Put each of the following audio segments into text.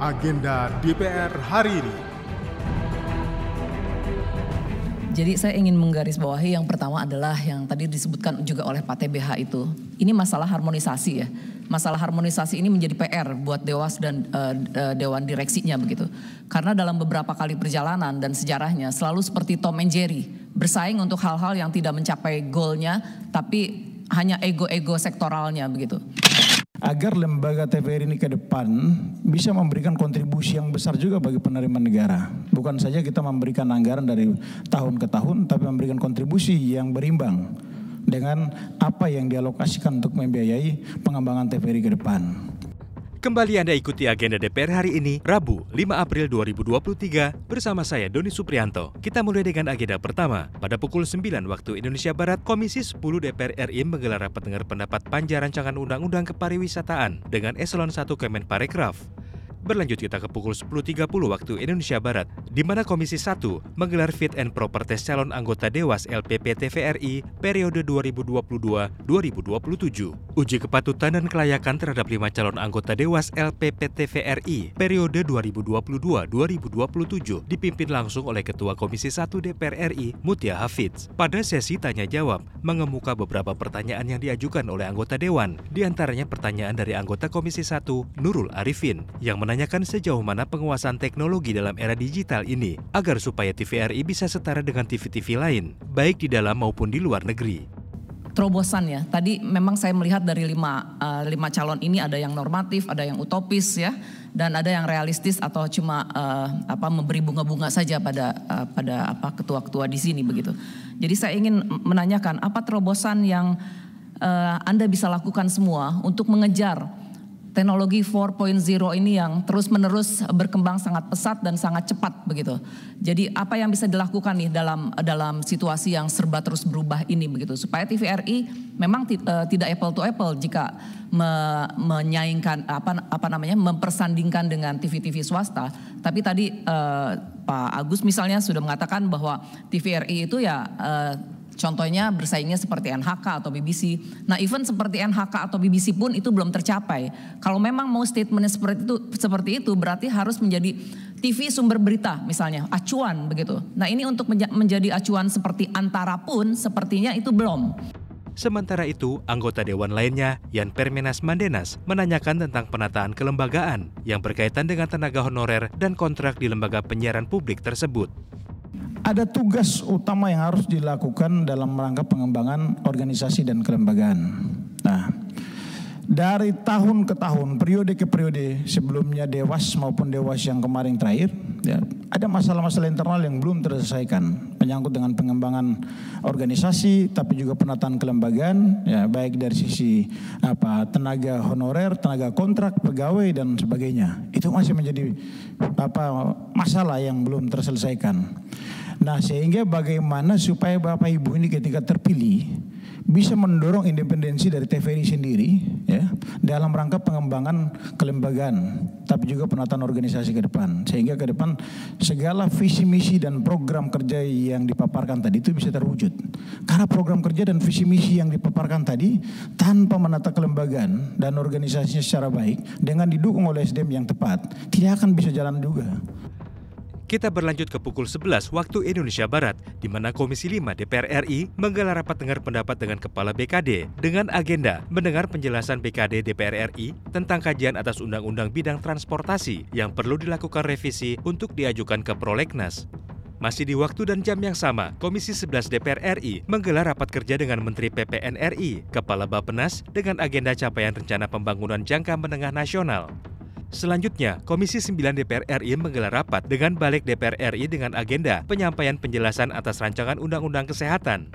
agenda DPR hari ini. Jadi saya ingin menggarisbawahi yang pertama adalah yang tadi disebutkan juga oleh Pak TBH itu. Ini masalah harmonisasi ya. Masalah harmonisasi ini menjadi PR buat Dewas dan uh, Dewan Direksinya begitu. Karena dalam beberapa kali perjalanan dan sejarahnya selalu seperti Tom and Jerry. Bersaing untuk hal-hal yang tidak mencapai goalnya tapi hanya ego-ego sektoralnya begitu agar lembaga TVRI ini ke depan bisa memberikan kontribusi yang besar juga bagi penerimaan negara. Bukan saja kita memberikan anggaran dari tahun ke tahun, tapi memberikan kontribusi yang berimbang dengan apa yang dialokasikan untuk membiayai pengembangan TVRI ke depan. Kembali Anda ikuti agenda DPR hari ini, Rabu 5 April 2023 bersama saya Doni Suprianto. Kita mulai dengan agenda pertama. Pada pukul 9 waktu Indonesia Barat, Komisi 10 DPR RI menggelar rapat dengar pendapat panja rancangan undang-undang kepariwisataan dengan eselon 1 Kemenparekraf. Berlanjut kita ke pukul 10.30 waktu Indonesia Barat, di mana Komisi 1 menggelar fit and proper test calon anggota Dewas LPP TVRI periode 2022-2027. Uji kepatutan dan kelayakan terhadap lima calon anggota Dewas LPP TVRI periode 2022-2027 dipimpin langsung oleh Ketua Komisi 1 DPR RI Mutia Hafidz. Pada sesi tanya jawab, mengemuka beberapa pertanyaan yang diajukan oleh anggota Dewan, di antaranya pertanyaan dari anggota Komisi 1 Nurul Arifin yang menanyakan sejauh mana penguasaan teknologi dalam era digital ini agar supaya TVRI bisa setara dengan TV-TV lain, baik di dalam maupun di luar negeri terobosan ya. Tadi memang saya melihat dari lima, uh, lima calon ini ada yang normatif, ada yang utopis ya, dan ada yang realistis atau cuma uh, apa memberi bunga-bunga saja pada uh, pada apa ketua-ketua di sini begitu. Jadi saya ingin menanyakan apa terobosan yang uh, Anda bisa lakukan semua untuk mengejar teknologi 4.0 ini yang terus-menerus berkembang sangat pesat dan sangat cepat begitu. Jadi apa yang bisa dilakukan nih dalam dalam situasi yang serba terus berubah ini begitu supaya TVRI memang uh, tidak apple to apple jika me, menyaingkan apa apa namanya mempersandingkan dengan TV-TV swasta. Tapi tadi uh, Pak Agus misalnya sudah mengatakan bahwa TVRI itu ya uh, Contohnya bersaingnya seperti NHK atau BBC. Nah, even seperti NHK atau BBC pun itu belum tercapai. Kalau memang mau statementnya seperti itu, seperti itu berarti harus menjadi TV sumber berita misalnya, acuan begitu. Nah, ini untuk menjadi acuan seperti antara pun sepertinya itu belum. Sementara itu, anggota dewan lainnya, Yan Permenas Mandenas, menanyakan tentang penataan kelembagaan yang berkaitan dengan tenaga honorer dan kontrak di lembaga penyiaran publik tersebut ada tugas utama yang harus dilakukan dalam rangka pengembangan organisasi dan kelembagaan. Nah, dari tahun ke tahun, periode ke periode sebelumnya Dewas maupun Dewas yang kemarin terakhir, ya, ada masalah-masalah internal yang belum terselesaikan menyangkut dengan pengembangan organisasi, tapi juga penataan kelembagaan, ya, baik dari sisi apa tenaga honorer, tenaga kontrak, pegawai dan sebagainya. Itu masih menjadi apa masalah yang belum terselesaikan. Nah sehingga bagaimana supaya Bapak Ibu ini ketika terpilih bisa mendorong independensi dari TVRI sendiri ya dalam rangka pengembangan kelembagaan tapi juga penataan organisasi ke depan. Sehingga ke depan segala visi misi dan program kerja yang dipaparkan tadi itu bisa terwujud. Karena program kerja dan visi misi yang dipaparkan tadi tanpa menata kelembagaan dan organisasinya secara baik dengan didukung oleh SDM yang tepat tidak akan bisa jalan juga kita berlanjut ke pukul 11 waktu Indonesia Barat, di mana Komisi 5 DPR RI menggelar rapat dengar pendapat dengan Kepala BKD dengan agenda mendengar penjelasan BKD DPR RI tentang kajian atas Undang-Undang Bidang Transportasi yang perlu dilakukan revisi untuk diajukan ke Prolegnas. Masih di waktu dan jam yang sama, Komisi 11 DPR RI menggelar rapat kerja dengan Menteri PPN RI, Kepala Bapenas dengan agenda capaian rencana pembangunan jangka menengah nasional. Selanjutnya, Komisi 9 DPR RI menggelar rapat dengan Balik DPR RI dengan agenda penyampaian penjelasan atas rancangan Undang-Undang Kesehatan.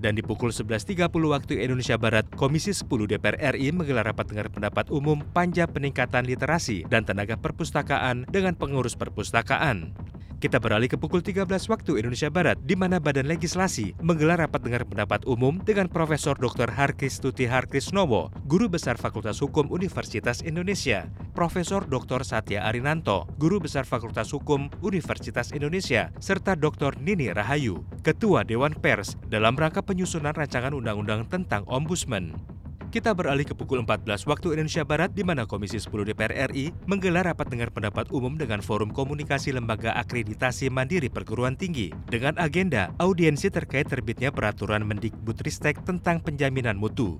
Dan di pukul 11.30 waktu Indonesia Barat, Komisi 10 DPR RI menggelar rapat dengar pendapat umum panja peningkatan literasi dan tenaga perpustakaan dengan pengurus perpustakaan. Kita beralih ke pukul 13 waktu Indonesia Barat, di mana Badan Legislasi menggelar rapat dengar pendapat umum dengan Profesor Dr. Harkis Tuti Harkisnowo, Guru Besar Fakultas Hukum Universitas Indonesia, Profesor Dr. Satya Arinanto, Guru Besar Fakultas Hukum Universitas Indonesia, serta Dr. Nini Rahayu, Ketua Dewan Pers dalam rangka penyusunan rancangan undang-undang tentang Ombudsman. Kita beralih ke pukul 14 waktu Indonesia Barat di mana Komisi 10 DPR RI menggelar rapat dengar pendapat umum dengan Forum Komunikasi Lembaga Akreditasi Mandiri Perguruan Tinggi dengan agenda audiensi terkait terbitnya peraturan Mendikbudristek tentang penjaminan mutu.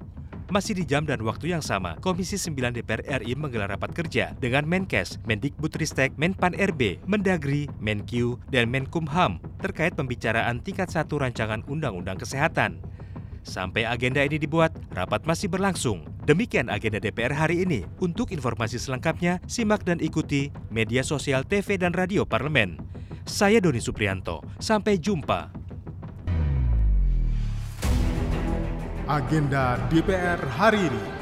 Masih di jam dan waktu yang sama, Komisi 9 DPR RI menggelar rapat kerja dengan Menkes, Mendikbudristek, Menpan RB, Mendagri, Menkyu, dan Menkumham terkait pembicaraan tingkat satu rancangan Undang-Undang Kesehatan. Sampai agenda ini dibuat, rapat masih berlangsung. Demikian agenda DPR hari ini. Untuk informasi selengkapnya, simak dan ikuti media sosial TV dan radio parlemen. Saya Doni Suprianto. Sampai jumpa. Agenda DPR hari ini.